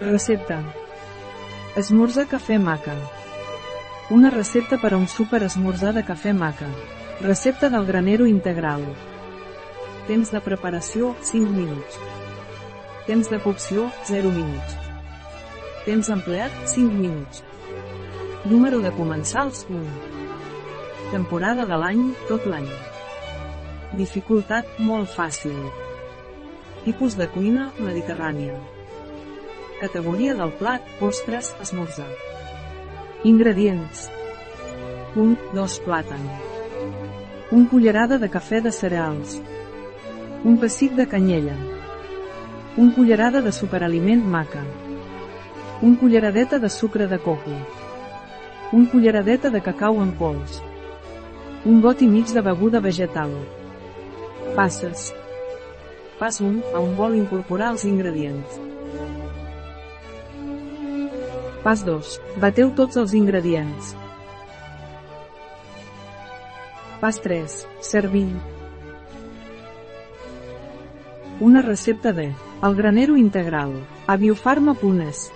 Recepta. Esmorzar cafè maca. Una recepta per a un súper esmorzar de cafè maca. Recepta del granero integral. Temps de preparació, 5 minuts. Temps de cocció, 0 minuts. Temps empleat, 5 minuts. Número de comensals, 1. Temporada de l'any, tot l'any. Dificultat, molt fàcil. Tipus de cuina, mediterrània. Categoria del plat, postres, esmorzar. Ingredients. 1. 2 plàtan. 1 cullerada de cafè de cereals. Un pessic de canyella. Un cullerada de superaliment maca. Un culleradeta de sucre de coco. Un culleradeta de cacau en pols. Un got i mig de beguda vegetal. Passes. Pas 1. A un bol incorporar els ingredients. Pas 2. Bateu tots els ingredients. Pas 3. Servir. Una recepta de El granero integral. A biofarma.es